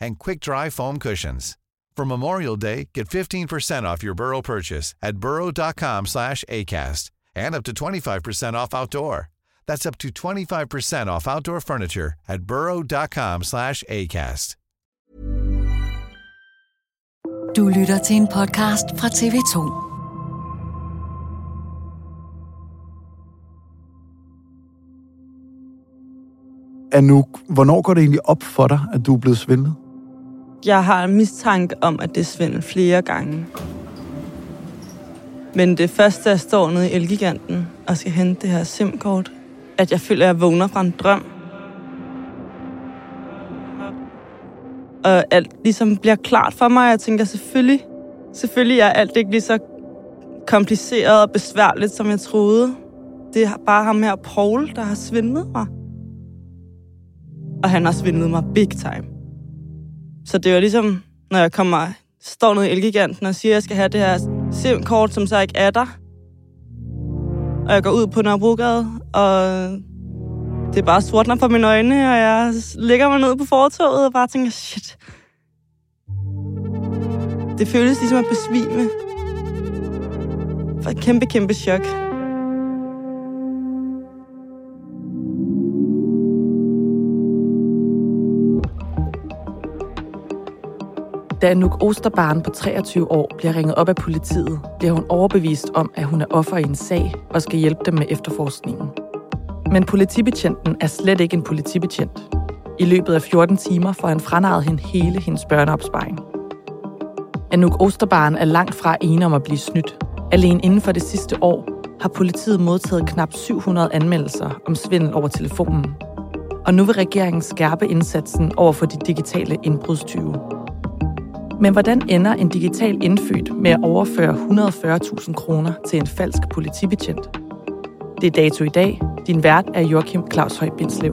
and quick-dry foam cushions. For Memorial Day, get 15% off your Burrow purchase at burrow.com slash ACAST and up to 25% off outdoor. That's up to 25% off outdoor furniture at burrow.com slash ACAST. Du lytter til en podcast fra TV2. Anouk, hvornår går det egentlig op for dig, at du er blevet svindlet? Jeg har en mistanke om, at det er svindel flere gange. Men det første, jeg står nede i Elgiganten og skal hente det her SIM-kort, at jeg føler, at jeg vågner fra en drøm. Og alt ligesom bliver klart for mig, og jeg tænker selvfølgelig, selvfølgelig er alt ikke lige så kompliceret og besværligt, som jeg troede. Det er bare ham her, Paul, der har svindlet mig. Og han har svindlet mig big time. Så det var ligesom, når jeg kommer, står nede i Elgiganten og siger, at jeg skal have det her SIM-kort, som så ikke er der. Og jeg går ud på Nørrebrogade, og det er bare sortner for mine øjne, og jeg ligger mig ned på fortoget og bare tænker, shit. Det føles ligesom at besvime. For et kæmpe, kæmpe chok. Da Anouk Osterbarn på 23 år bliver ringet op af politiet, bliver hun overbevist om, at hun er offer i en sag og skal hjælpe dem med efterforskningen. Men politibetjenten er slet ikke en politibetjent. I løbet af 14 timer får han franaret hende hele hendes børneopsparing. Anouk Osterbarn er langt fra ene om at blive snydt. Alene inden for det sidste år har politiet modtaget knap 700 anmeldelser om svindel over telefonen. Og nu vil regeringen skærpe indsatsen over for de digitale indbrudstyve. Men hvordan ender en digital indfødt med at overføre 140.000 kroner til en falsk politibetjent? Det er dato i dag. Din vært er Joachim Claus Høj Bindslev.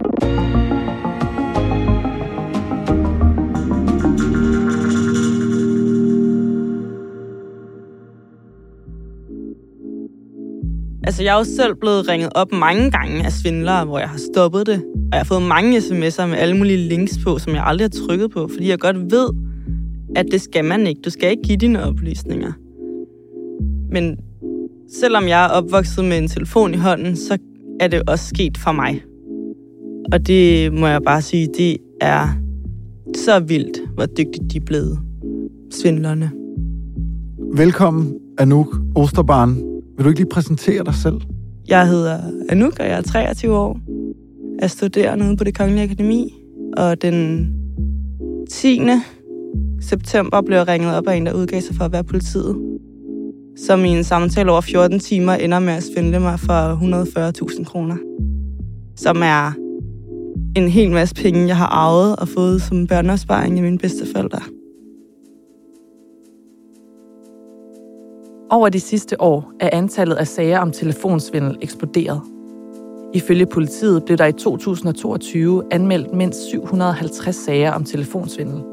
Altså, jeg er jo selv blevet ringet op mange gange af svindlere, hvor jeg har stoppet det. Og jeg har fået mange sms'er med alle mulige links på, som jeg aldrig har trykket på, fordi jeg godt ved, at det skal man ikke. Du skal ikke give dine oplysninger. Men selvom jeg er opvokset med en telefon i hånden, så er det også sket for mig. Og det må jeg bare sige, det er så vildt, hvor dygtigt de er blevet, svindlerne. Velkommen, Anouk Osterbarn. Vil du ikke lige præsentere dig selv? Jeg hedder Anouk, og jeg er 23 år. Jeg studerer nede på det Kongelige Akademi, og den 10 september blev jeg ringet op af en, der udgav sig for at være politiet. Som i en samtale over 14 timer ender med at svindle mig for 140.000 kroner. Som er en hel masse penge, jeg har arvet og fået som børneopsparing af mine bedsteforældre. Over de sidste år er antallet af sager om telefonsvindel eksploderet. Ifølge politiet blev der i 2022 anmeldt mindst 750 sager om telefonsvindel,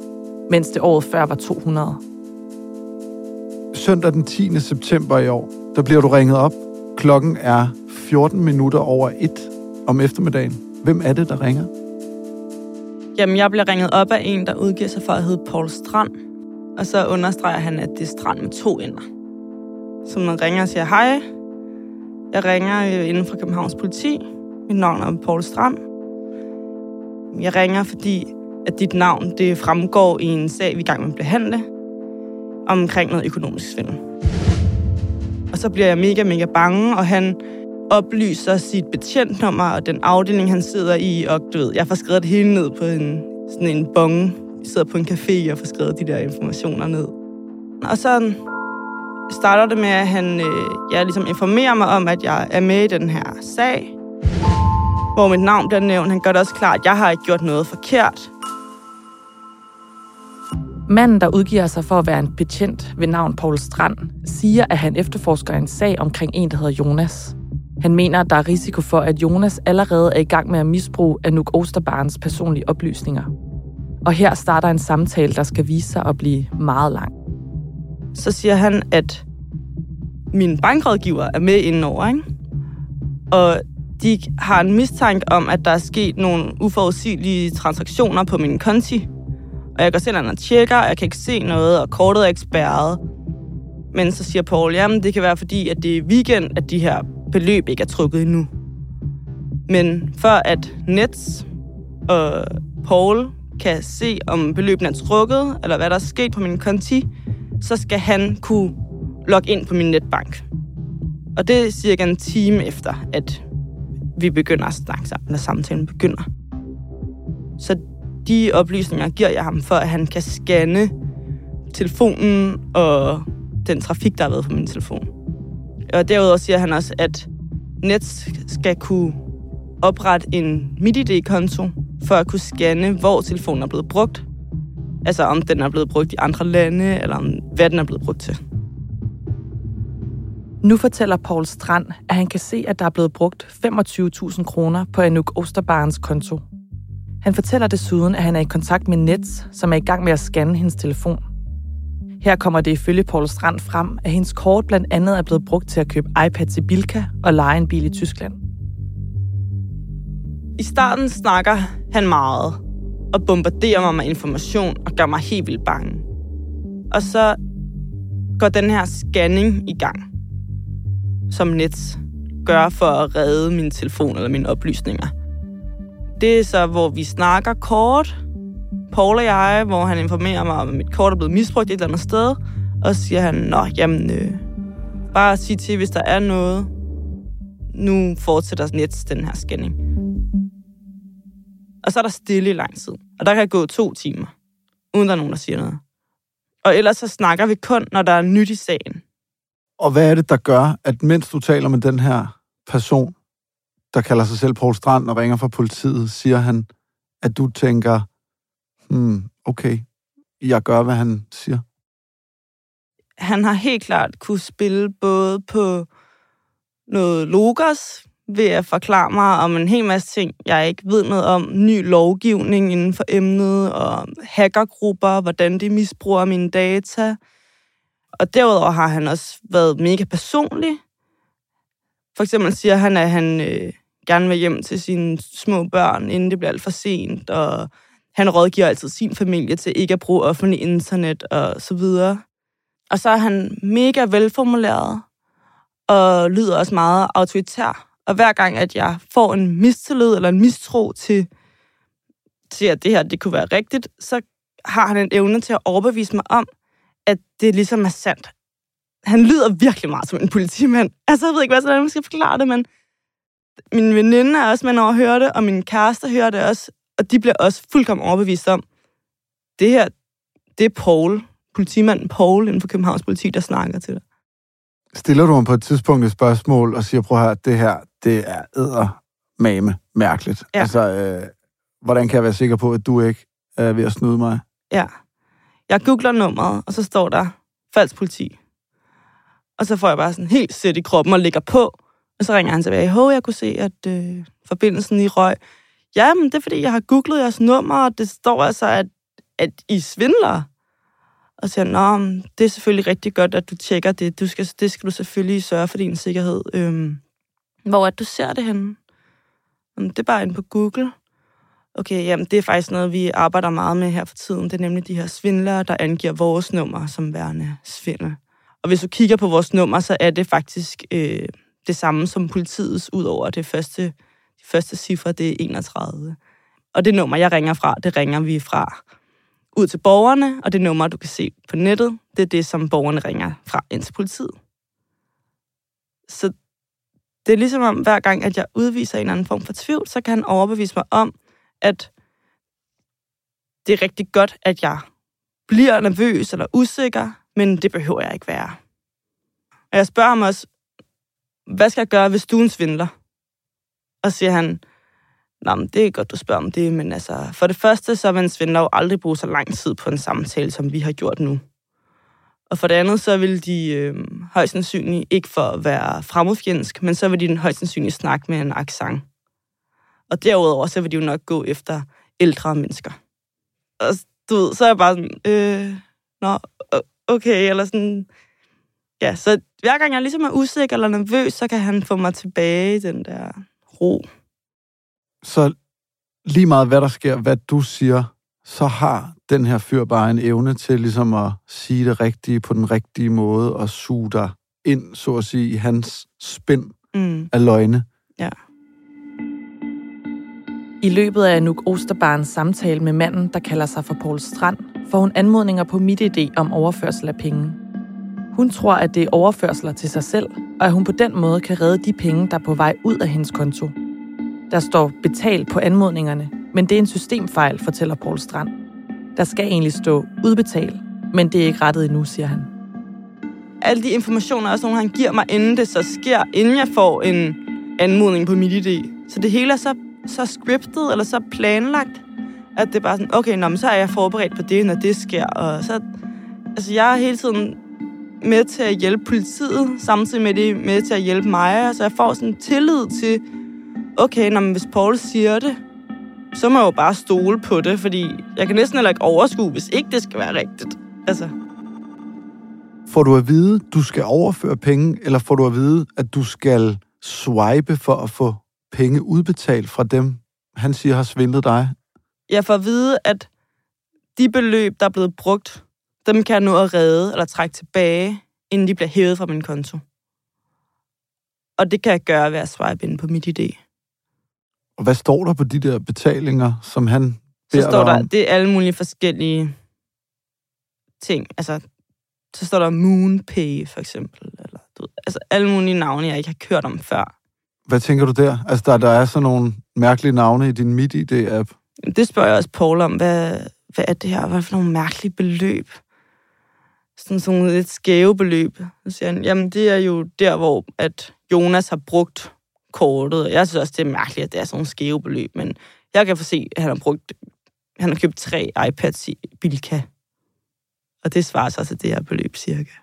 mens det året før var 200. Søndag den 10. september i år, der bliver du ringet op. Klokken er 14 minutter over 1 om eftermiddagen. Hvem er det, der ringer? Jamen, jeg bliver ringet op af en, der udgiver sig for at hedde Paul Strand. Og så understreger han, at det er Strand med to ender. Så man ringer og siger, hej, jeg ringer øh, inden fra Københavns politi. Mit navn er Paul Strand. Jeg ringer, fordi at dit navn det fremgår i en sag, vi er i gang med at behandle, omkring noget økonomisk svindel. Og så bliver jeg mega, mega bange, og han oplyser sit betjentnummer og den afdeling, han sidder i, og du ved, jeg får skrevet det hele ned på en, sådan en bong. Jeg sidder på en café og får skrevet de der informationer ned. Og så starter det med, at han øh, ja, ligesom informerer mig om, at jeg er med i den her sag, hvor mit navn bliver nævnt. Han gør det også klart, at jeg har ikke gjort noget forkert. Manden, der udgiver sig for at være en betjent ved navn Paul Strand, siger, at han efterforsker en sag omkring en, der hedder Jonas. Han mener, at der er risiko for, at Jonas allerede er i gang med at misbruge Anouk Osterbarns personlige oplysninger. Og her starter en samtale, der skal vise sig at blive meget lang. Så siger han, at min bankrådgiver er med indenover, ikke? Og de har en mistanke om, at der er sket nogle uforudsigelige transaktioner på min konti. Og jeg går selv og tjekker, og jeg kan ikke se noget, og kortet er ikke spærret. Men så siger Paul, jamen det kan være fordi, at det er weekend, at de her beløb ikke er trukket endnu. Men for at Nets og Paul kan se, om beløbene er trukket, eller hvad der er sket på min konti, så skal han kunne logge ind på min netbank. Og det er cirka en time efter, at vi begynder at snakke sammen, når samtalen begynder. Så de oplysninger giver jeg ham, for at han kan scanne telefonen og den trafik, der har været på min telefon. Og derudover siger han også, at Nets skal kunne oprette en MitID-konto for at kunne scanne, hvor telefonen er blevet brugt. Altså om den er blevet brugt i andre lande, eller om, hvad den er blevet brugt til. Nu fortæller Paul Strand, at han kan se, at der er blevet brugt 25.000 kroner på Anouk Osterbarens konto. Han fortæller desuden, at han er i kontakt med Nets, som er i gang med at scanne hendes telefon. Her kommer det ifølge Paul Strand frem, at hendes kort blandt andet er blevet brugt til at købe iPad til Bilka og lege en bil i Tyskland. I starten snakker han meget og bombarderer mig med information og gør mig helt vildt bange. Og så går den her scanning i gang, som Nets gør for at redde min telefon eller mine oplysninger. Det er så, hvor vi snakker kort, Paul og jeg, hvor han informerer mig om, at mit kort er blevet misbrugt et eller andet sted. Og så siger han, nå, jamen, øh, bare sig til, hvis der er noget. Nu fortsætter Nets den her scanning. Og så er der stille i lang tid. Og der kan gå to timer, uden der er nogen, der siger noget. Og ellers så snakker vi kun, når der er nyt i sagen. Og hvad er det, der gør, at mens du taler med den her person, der kalder sig selv Paul Strand og ringer fra politiet, siger han, at du tænker, hmm, okay, jeg gør, hvad han siger? Han har helt klart kunne spille både på noget logos, ved at forklare mig om en hel masse ting, jeg ikke ved noget om. Ny lovgivning inden for emnet, og hackergrupper, hvordan de misbruger mine data. Og derudover har han også været mega personlig. For eksempel siger han, at han øh, gerne vil hjem til sine små børn, inden det bliver alt for sent, og han rådgiver altid sin familie til ikke at bruge offentlig internet og så videre. Og så er han mega velformuleret, og lyder også meget autoritær. Og hver gang, at jeg får en mistillid eller en mistro til, til at det her det kunne være rigtigt, så har han en evne til at overbevise mig om, at det ligesom er sandt. Han lyder virkelig meget som en politimand. Altså, jeg ved ikke, hvordan jeg skal forklare det, men min veninde er også med over at høre det, og min kæreste hører det også, og de bliver også fuldkommen overbevist om, det her, det er Paul, politimanden Paul inden for Københavns politi, der snakker til dig. Stiller du ham på et tidspunkt et spørgsmål og siger, prøv at høre, det her, det er æder mame mærkeligt. Ja. Altså, øh, hvordan kan jeg være sikker på, at du ikke er ved at snyde mig? Ja. Jeg googler nummeret, og så står der falsk politi. Og så får jeg bare sådan helt sæt i kroppen og ligger på. Og så ringer han tilbage. Hov, jeg kunne se, at øh, forbindelsen i røg. Ja, men det er, fordi jeg har googlet jeres nummer, og det står altså, at, at I svindler. Og så siger Nå, det er selvfølgelig rigtig godt, at du tjekker det. Du skal, det skal du selvfølgelig sørge for din sikkerhed. Øhm, hvor at du ser det henne? Det er bare inde på Google. Okay, jamen det er faktisk noget, vi arbejder meget med her for tiden. Det er nemlig de her svindlere, der angiver vores nummer som værende svindel. Og hvis du kigger på vores nummer, så er det faktisk øh, det samme som politiets, udover det første, de første cifre, det er 31. Og det nummer, jeg ringer fra, det ringer vi fra ud til borgerne, og det nummer, du kan se på nettet, det er det, som borgerne ringer fra ind til politiet. Så det er ligesom om, hver gang, at jeg udviser en eller anden form for tvivl, så kan han overbevise mig om, at det er rigtig godt, at jeg bliver nervøs eller usikker, men det behøver jeg ikke være. Og jeg spørger ham også, hvad skal jeg gøre, hvis du en svindler? Og siger han, Nå, men det er godt, du spørger om det, men altså, for det første, så vil en svindler jo aldrig bruge så lang tid på en samtale, som vi har gjort nu. Og for det andet, så vil de øh, højst sandsynligt ikke for at være fremmedfjendsk, men så vil de højst sandsynligt snakke med en accent. Og derudover, så vil de jo nok gå efter ældre mennesker. Og du ved, så er jeg bare sådan, øh, nå, okay, eller sådan, ja, så hver gang jeg ligesom er usikker eller nervøs, så kan han få mig tilbage i den der ro. Så lige meget hvad der sker, hvad du siger, så har den her fyr bare en evne til ligesom at sige det rigtige på den rigtige måde og suge dig ind, så at sige, i hans spind mm. af løgne. Ja. I løbet af Nuk Osterbarns samtale med manden, der kalder sig for Paul Strand, får hun anmodninger på mit idé om overførsel af penge. Hun tror, at det er overførsler til sig selv, og at hun på den måde kan redde de penge, der er på vej ud af hendes konto. Der står betal på anmodningerne, men det er en systemfejl, fortæller Paul Strand. Der skal egentlig stå udbetal, men det er ikke rettet endnu, siger han. Alle de informationer er også nogle, han giver mig, inden det så sker, inden jeg får en anmodning på mit idé. Så det hele er så, så scriptet, eller så planlagt, at det er bare sådan, okay, nå, men så er jeg forberedt på det, når det sker. Og så, altså, jeg er hele tiden med til at hjælpe politiet, samtidig med det med til at hjælpe mig. Altså, jeg får sådan tillid til, okay, når, men hvis Paul siger det, så må jeg jo bare stole på det, fordi jeg kan næsten heller ikke overskue, hvis ikke det skal være rigtigt. Altså. Får du at vide, du skal overføre penge, eller får du at vide, at du skal swipe for at få penge udbetalt fra dem, han siger har svindlet dig? Jeg får at vide, at de beløb, der er blevet brugt, dem kan jeg nu at redde eller trække tilbage, inden de bliver hævet fra min konto. Og det kan jeg gøre ved at swipe ind på mit idé. Og hvad står der på de der betalinger, som han beder Så står der, det er alle mulige forskellige ting. Altså, så står der MoonPay, for eksempel. Eller, du ved, altså, alle mulige navne, jeg ikke har kørt om før. Hvad tænker du der? Altså, der, der er sådan nogle mærkelige navne i din MidiD-app. Det spørger jeg også Paul om. Hvad, hvad er det her? Hvad for nogle mærkelige beløb? Sådan sådan lidt skæve beløb. Så siger han, jamen det er jo der, hvor at Jonas har brugt kortet. Jeg synes også, det er mærkeligt, at det er sådan nogle skæve beløb, men jeg kan få se, at han har brugt, han har købt tre iPads i Bilka. Og det svarer sig til det her beløb, cirka.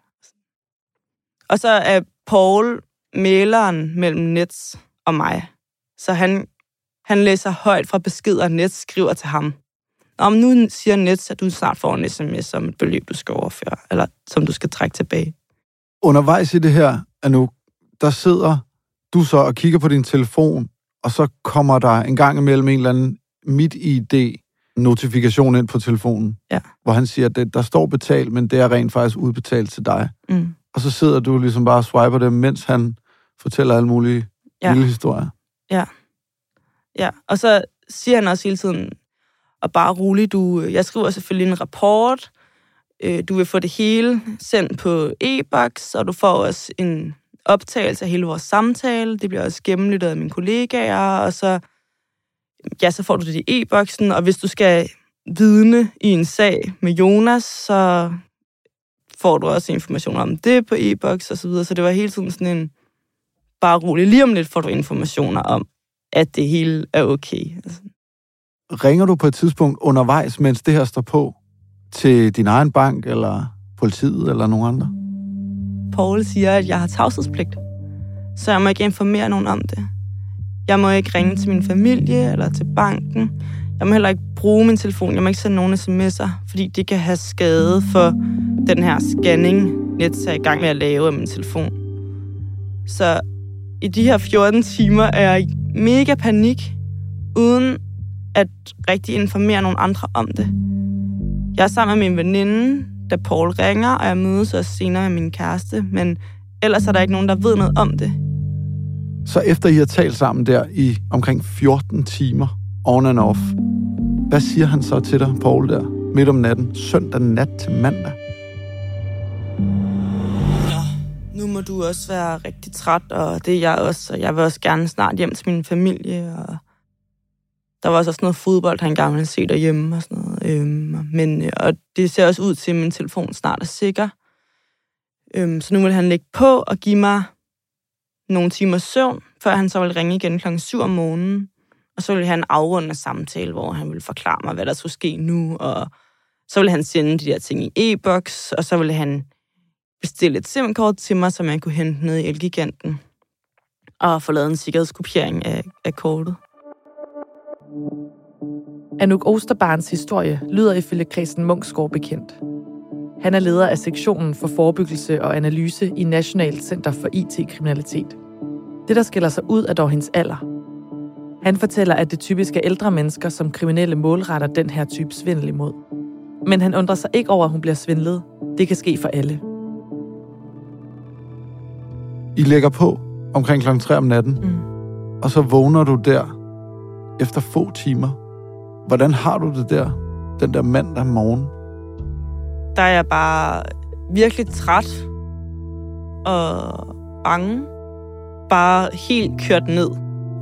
Og så er Paul maleren mellem Nets og mig. Så han, han læser højt fra beskeder, Nets skriver til ham. Om nu siger Nets, at du snart får en sms om et beløb, du skal overføre, eller som du skal trække tilbage. Undervejs i det her, nu, der sidder du så og kigger på din telefon, og så kommer der en gang imellem en eller anden mit ID notifikation ind på telefonen, ja. hvor han siger, at det, der står betalt, men det er rent faktisk udbetalt til dig. Mm. Og så sidder du ligesom bare og swiper dem, mens han fortæller alle mulige ja. lille historier. Ja. Ja, og så siger han også hele tiden, og bare rolig, du, jeg skriver selvfølgelig en rapport, øh, du vil få det hele sendt på e-boks, og du får også en optagelse af hele vores samtale. Det bliver også gennemlyttet af mine kollegaer, og så, ja, så får du det i e-boksen, og hvis du skal vidne i en sag med Jonas, så får du også information om det på e-boks og så videre. Så det var hele tiden sådan en, bare rolig. Lige om lidt får du informationer om, at det hele er okay. Altså. Ringer du på et tidspunkt undervejs, mens det her står på, til din egen bank, eller politiet, eller nogen andre? Paul siger, at jeg har tavshedspligt. Så jeg må ikke informere nogen om det. Jeg må ikke ringe til min familie eller til banken. Jeg må heller ikke bruge min telefon. Jeg må ikke sende nogen sms'er, fordi det kan have skade for den her scanning, net er i gang med at lave af min telefon. Så i de her 14 timer er jeg i mega panik, uden at rigtig informere nogen andre om det. Jeg er sammen med min veninde, da Paul ringer, og jeg mødes også senere med min kæreste, men ellers er der ikke nogen, der ved noget om det. Så efter I har talt sammen der i omkring 14 timer, on and off, Hvad siger han så til dig, Paul, der midt om natten, søndag nat til mandag? Nu må du også være rigtig træt, og det er jeg også, og jeg vil også gerne snart hjem til min familie, og der var også sådan noget fodbold, han gerne ville se derhjemme og sådan noget. Øhm, men, øh, og det ser også ud til, at min telefon snart er sikker. Øhm, så nu vil han lægge på og give mig nogle timer søvn, før han så vil ringe igen klokken 7 om morgenen. Og så vil han afrunde samtale, hvor han vil forklare mig, hvad der skulle ske nu, og så vil han sende de der ting i e-boks, og så vil han bestille et SIM-kort til mig, som jeg kunne hente ned i Elgiganten, og få lavet en sikkerhedskopiering af, af kortet. Anouk Osterbarns historie lyder ifølge Christen Munksgaard bekendt. Han er leder af sektionen for forebyggelse og analyse i Nationalt Center for IT-kriminalitet. Det, der skiller sig ud, er dog hendes alder. Han fortæller, at det typisk er ældre mennesker, som kriminelle målretter den her type svindel imod. Men han undrer sig ikke over, at hun bliver svindlet. Det kan ske for alle. I lægger på omkring klokken 3 om natten, Mm. og så vågner du der efter få timer. Hvordan har du det der, den der mandag morgen? Der er jeg bare virkelig træt og bange. Bare helt kørt ned.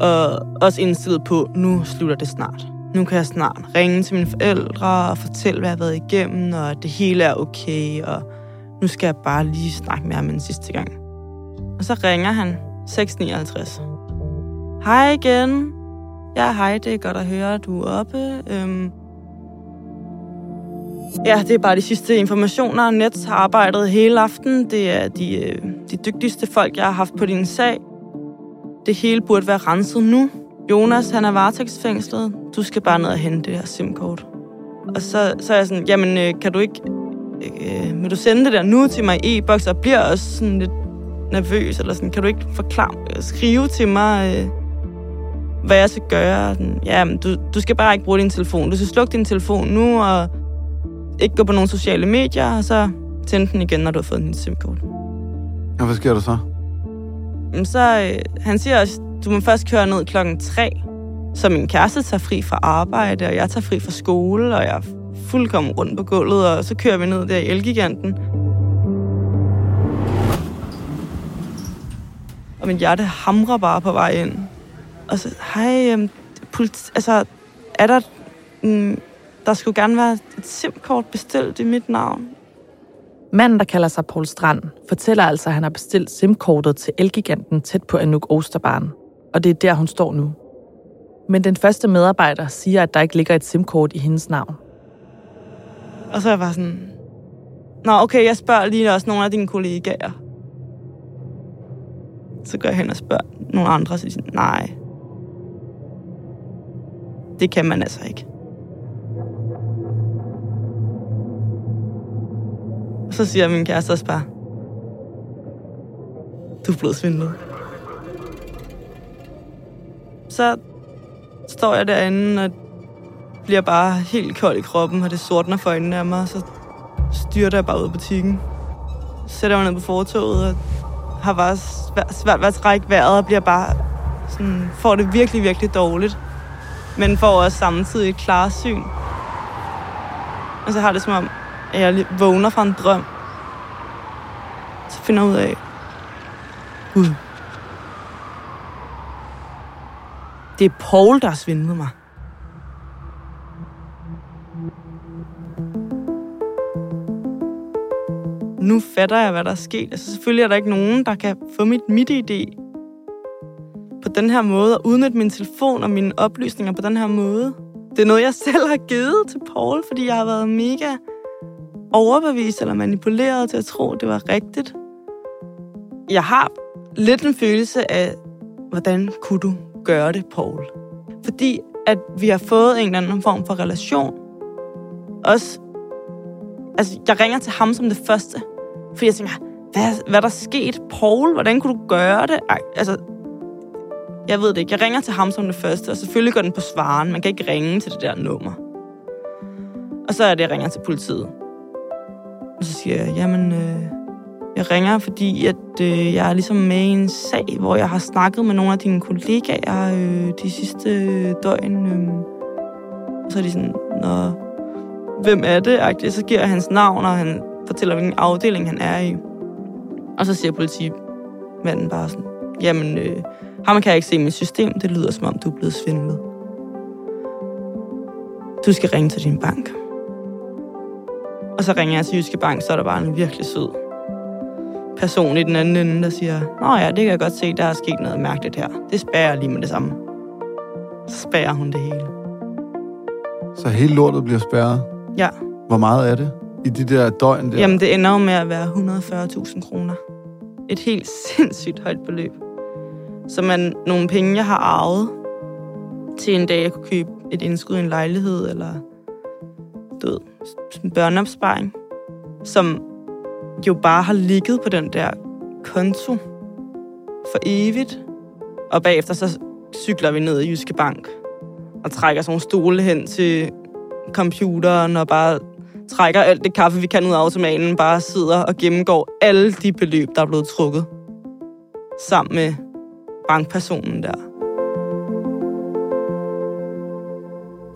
Og også indstillet på, nu slutter det snart. Nu kan jeg snart ringe til mine forældre og fortælle, hvad jeg har været igennem, og at det hele er okay, og nu skal jeg bare lige snakke med ham en sidste gang. Og så ringer han 659. Hej igen. Ja, hej, det er godt at høre, at du er oppe. Øhm, Ja, det er bare de sidste informationer. Nets har arbejdet hele aften. Det er de, øh, de dygtigste folk, jeg har haft på din sag. Det hele burde være renset nu. Jonas, han er varetægtsfængslet. Du skal bare ned og hente det her SIM-kort. Og så, så er jeg sådan, jamen, øh, kan du ikke... Øh, øh, vil du sende det der nu til mig i e-boks? Og bliver også sådan lidt nervøs, eller sådan, kan du ikke forklare, skrive til mig, øh, hvad jeg skal gøre? Sådan, ja, men du, du skal bare ikke bruge din telefon. Du skal slukke din telefon nu, og ikke gå på nogle sociale medier, og så tænde den igen, når du har fået din SIM-kort. Og hvad sker der så? Jamen, så, øh, han siger også, du må først køre ned klokken 3, så min kæreste tager fri fra arbejde, og jeg tager fri fra skole, og jeg er fuldkommen rundt på gulvet, og så kører vi ned der i Elgiganten. Og min hjerte hamrer bare på vej ind. Og så, hej, øhm, politi- altså, er der... Mm, der skulle gerne være et SIM-kort bestilt i mit navn. Manden, der kalder sig Paul Strand, fortæller altså, at han har bestilt SIM-kortet til Elgiganten tæt på Anouk Osterbarn. Og det er der, hun står nu. Men den første medarbejder siger, at der ikke ligger et SIM-kort i hendes navn. Og så er jeg bare sådan... Nå, okay, jeg spørger lige også nogle af dine kollegaer. Så går jeg hen og spørger nogle andre, så de siger nej. Det kan man altså ikke. Og så siger min kæreste også bare, du er blevet svindlet. Så står jeg derinde og bliver bare helt kold i kroppen, og det sortner for øjnene af mig, og så styrter jeg bare ud af butikken. Sætter mig ned på fortoget, og har bare svært, ved at trække vejret, og bliver bare sådan, får det virkelig, virkelig dårligt. Men får også samtidig et klarsyn. Og så har det som om, at jeg vågner fra en drøm. Så finder jeg ud af, Gud, det er Paul, der har svindlet mig. Nu fatter jeg, hvad der er sket. Altså, selvfølgelig er der ikke nogen, der kan få mit midt idé på den her måde, og udnytte min telefon og mine oplysninger på den her måde. Det er noget, jeg selv har givet til Paul, fordi jeg har været mega overbevist eller manipuleret til at tro, at det var rigtigt. Jeg har lidt en følelse af, hvordan kunne du gøre det, Paul? Fordi at vi har fået en eller anden form for relation. Også, altså, jeg ringer til ham som det første, for jeg tænker, hvad, hvad er der sket? Paul, hvordan kunne du gøre det? Ej, altså, jeg ved det ikke. Jeg ringer til ham som det første, og selvfølgelig går den på svaren. Man kan ikke ringe til det der nummer. Og så er det, jeg ringer til politiet. Og så siger jeg, jamen, øh, jeg ringer, fordi at, øh, jeg er ligesom med i en sag, hvor jeg har snakket med nogle af dine kollegaer øh, de sidste øh, døgn. Øh, Og så er de sådan, Nå, hvem er det? Og Så giver jeg hans navn, og han fortæller, hvilken afdeling han er i. Og så siger politimanden bare sådan, jamen, øh, ham kan jeg ikke se i mit system. Det lyder, som om du er blevet svindlet. Du skal ringe til din bank. Og så ringer jeg til Jyske Bank, så er der bare en virkelig sød person i den anden ende, der siger, Nå ja, det kan jeg godt se, der er sket noget mærkeligt her. Det spærer jeg lige med det samme. Så spærer hun det hele. Så hele lortet bliver spærret? Ja. Hvor meget er det i de der døgn der? Jamen, det ender jo med at være 140.000 kroner. Et helt sindssygt højt beløb. Som man nogle penge, jeg har arvet til en dag, jeg kunne købe et indskud i en lejlighed, eller død, en børneopsparing, som jo bare har ligget på den der konto for evigt. Og bagefter så cykler vi ned i Jyske Bank og trækker sådan nogle stole hen til computeren og bare trækker alt det kaffe, vi kan ud af automaten, bare sidder og gennemgår alle de beløb, der er blevet trukket sammen med bankpersonen der.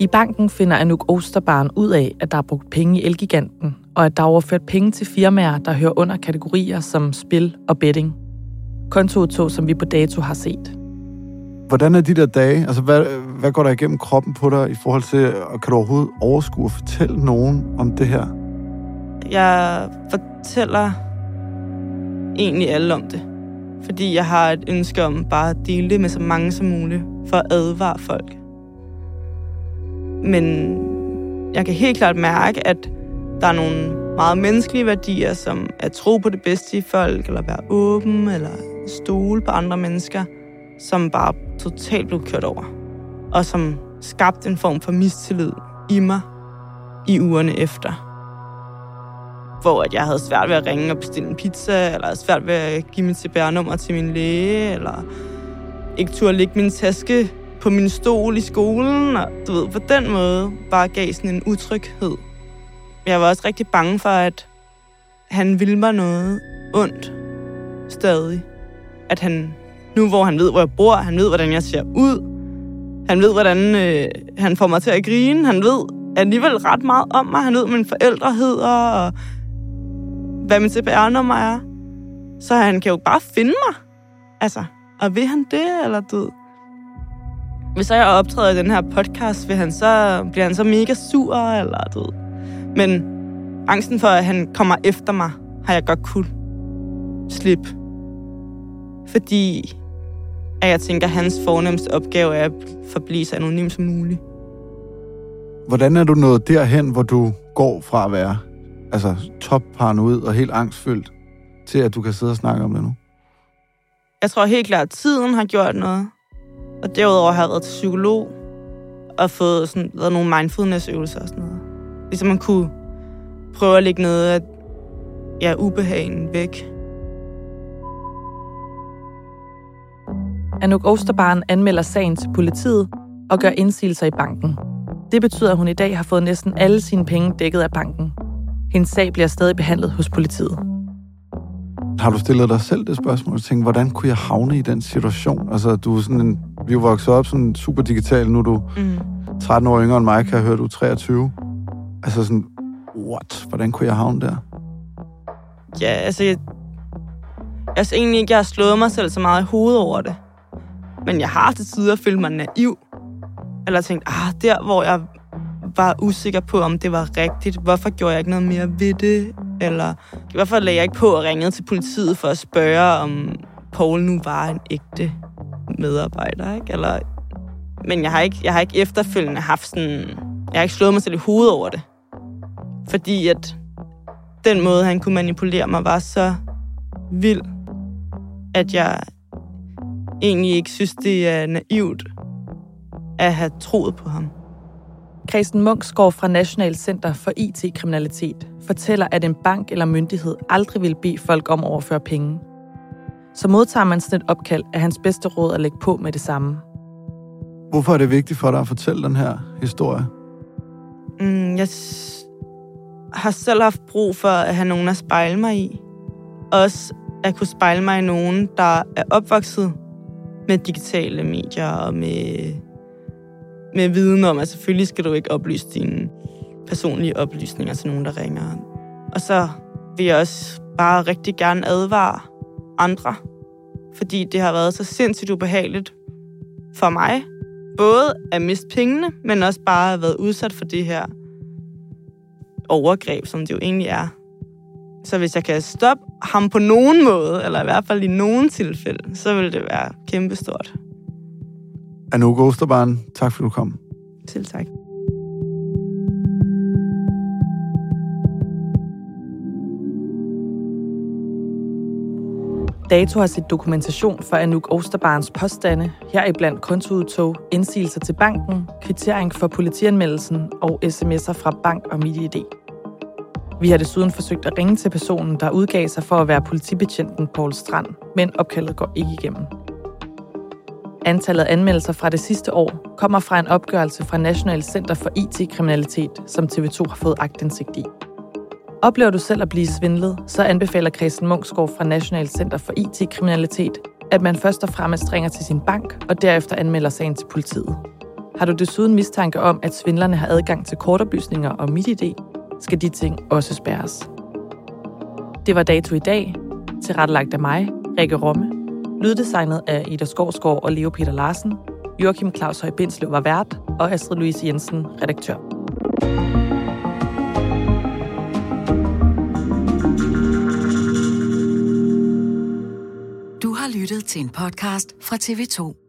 I banken finder Anouk Osterbarn ud af, at der er brugt penge i Elgiganten, og at der er overført penge til firmaer, der hører under kategorier som spil og betting. Kontoudtog, som vi på dato har set. Hvordan er de der dage? Altså, hvad, hvad går der igennem kroppen på dig i forhold til, og kan du overhovedet overskue og fortælle nogen om det her? Jeg fortæller egentlig alle om det. Fordi jeg har et ønske om bare at dele det med så mange som muligt, for at advare folk. Men jeg kan helt klart mærke, at der er nogle meget menneskelige værdier, som at tro på det bedste i folk, eller være åben, eller stole på andre mennesker, som bare totalt blev kørt over. Og som skabte en form for mistillid i mig i ugerne efter. Hvor at jeg havde svært ved at ringe og bestille en pizza, eller svært ved at give mit CPR-nummer til min læge, eller ikke turde lægge min taske på min stol i skolen, og du ved, på den måde bare gav sådan en utryghed. Jeg var også rigtig bange for, at han ville mig noget ondt stadig. At han, nu hvor han ved, hvor jeg bor, han ved, hvordan jeg ser ud, han ved, hvordan øh, han får mig til at grine, han ved alligevel ret meget om mig, han ved, hvad mine forældre hedder, og hvad min CPR-nummer er. Så han kan jo bare finde mig. Altså, og vil han det, eller du hvis så jeg optræder i den her podcast, vil han så, bliver han så mega sur, eller du. Men angsten for, at han kommer efter mig, har jeg godt kunne slippe. Fordi at jeg tænker, at hans fornemmeste opgave er at forblive så anonym som muligt. Hvordan er du nået derhen, hvor du går fra at være altså, topparanoid og helt angstfyldt, til at du kan sidde og snakke om det nu? Jeg tror helt klart, at tiden har gjort noget. Og derudover har jeg været til psykolog og fået sådan, lavet nogle mindfulness-øvelser og sådan noget. Ligesom man kunne prøve at lægge noget af ja, ubehagen væk. Anouk Osterbarn anmelder sagen til politiet og gør indsigelser i banken. Det betyder, at hun i dag har fået næsten alle sine penge dækket af banken. Hendes sag bliver stadig behandlet hos politiet. Har du stillet dig selv det spørgsmål og tænkt, hvordan kunne jeg havne i den situation? Altså, du er sådan en, vi er jo vokset op sådan super digital, nu er du mm. 13 år yngre end mig, kan jeg høre, du er 23. Altså sådan, what? Hvordan kunne jeg havne der? Ja, altså, jeg, jeg synes egentlig ikke, jeg har slået mig selv så meget i hovedet over det. Men jeg har til tider følt mig naiv. Eller tænkt, ah, der hvor jeg var usikker på, om det var rigtigt. Hvorfor gjorde jeg ikke noget mere ved det? Eller hvorfor lagde jeg ikke på og ringede til politiet for at spørge, om Paul nu var en ægte medarbejder, ikke? Eller, men jeg har ikke, jeg har ikke efterfølgende haft sådan... Jeg har ikke slået mig selv i hovedet over det. Fordi at den måde, han kunne manipulere mig, var så vild, at jeg egentlig ikke synes, det er naivt at have troet på ham. Christen Munksgaard fra National Center for IT-kriminalitet fortæller, at en bank eller myndighed aldrig vil bede folk om at overføre penge. Så modtager man sådan et opkald, af hans bedste råd at lægge på med det samme. Hvorfor er det vigtigt for dig at fortælle den her historie? Mm, jeg har selv haft brug for at have nogen at spejle mig i. Også at kunne spejle mig i nogen, der er opvokset med digitale medier og med med viden om, at selvfølgelig skal du ikke oplyse dine personlige oplysninger til nogen, der ringer. Og så vil jeg også bare rigtig gerne advare andre, fordi det har været så sindssygt ubehageligt for mig, både at miste pengene, men også bare at have været udsat for det her overgreb, som det jo egentlig er. Så hvis jeg kan stoppe ham på nogen måde, eller i hvert fald i nogen tilfælde, så vil det være kæmpestort. Anouk Osterbarn, tak fordi du kom. Til tak. Dato har set dokumentation for Anouk Osterbarns påstande, heriblandt kontoudtog, indsigelser til banken, kvittering for politianmeldelsen og sms'er fra bank og MitID. Vi har desuden forsøgt at ringe til personen, der udgav sig for at være politibetjenten Paul Strand, men opkaldet går ikke igennem. Antallet af anmeldelser fra det sidste år kommer fra en opgørelse fra National Center for IT-kriminalitet, som TV2 har fået agtindsigt i. Oplever du selv at blive svindlet, så anbefaler Christen Munksgaard fra National Center for IT-kriminalitet, at man først og fremmest ringer til sin bank og derefter anmelder sagen til politiet. Har du desuden mistanke om, at svindlerne har adgang til kortoplysninger og MitID, skal de ting også spærres. Det var dato i dag, tilrettelagt af mig, Rikke Romme, lyddesignet af Ida Skovsgaard og Leo Peter Larsen, Joachim Claus Høj Bindslev var vært, og Astrid Louise Jensen, redaktør. Du har lyttet til en podcast fra TV2.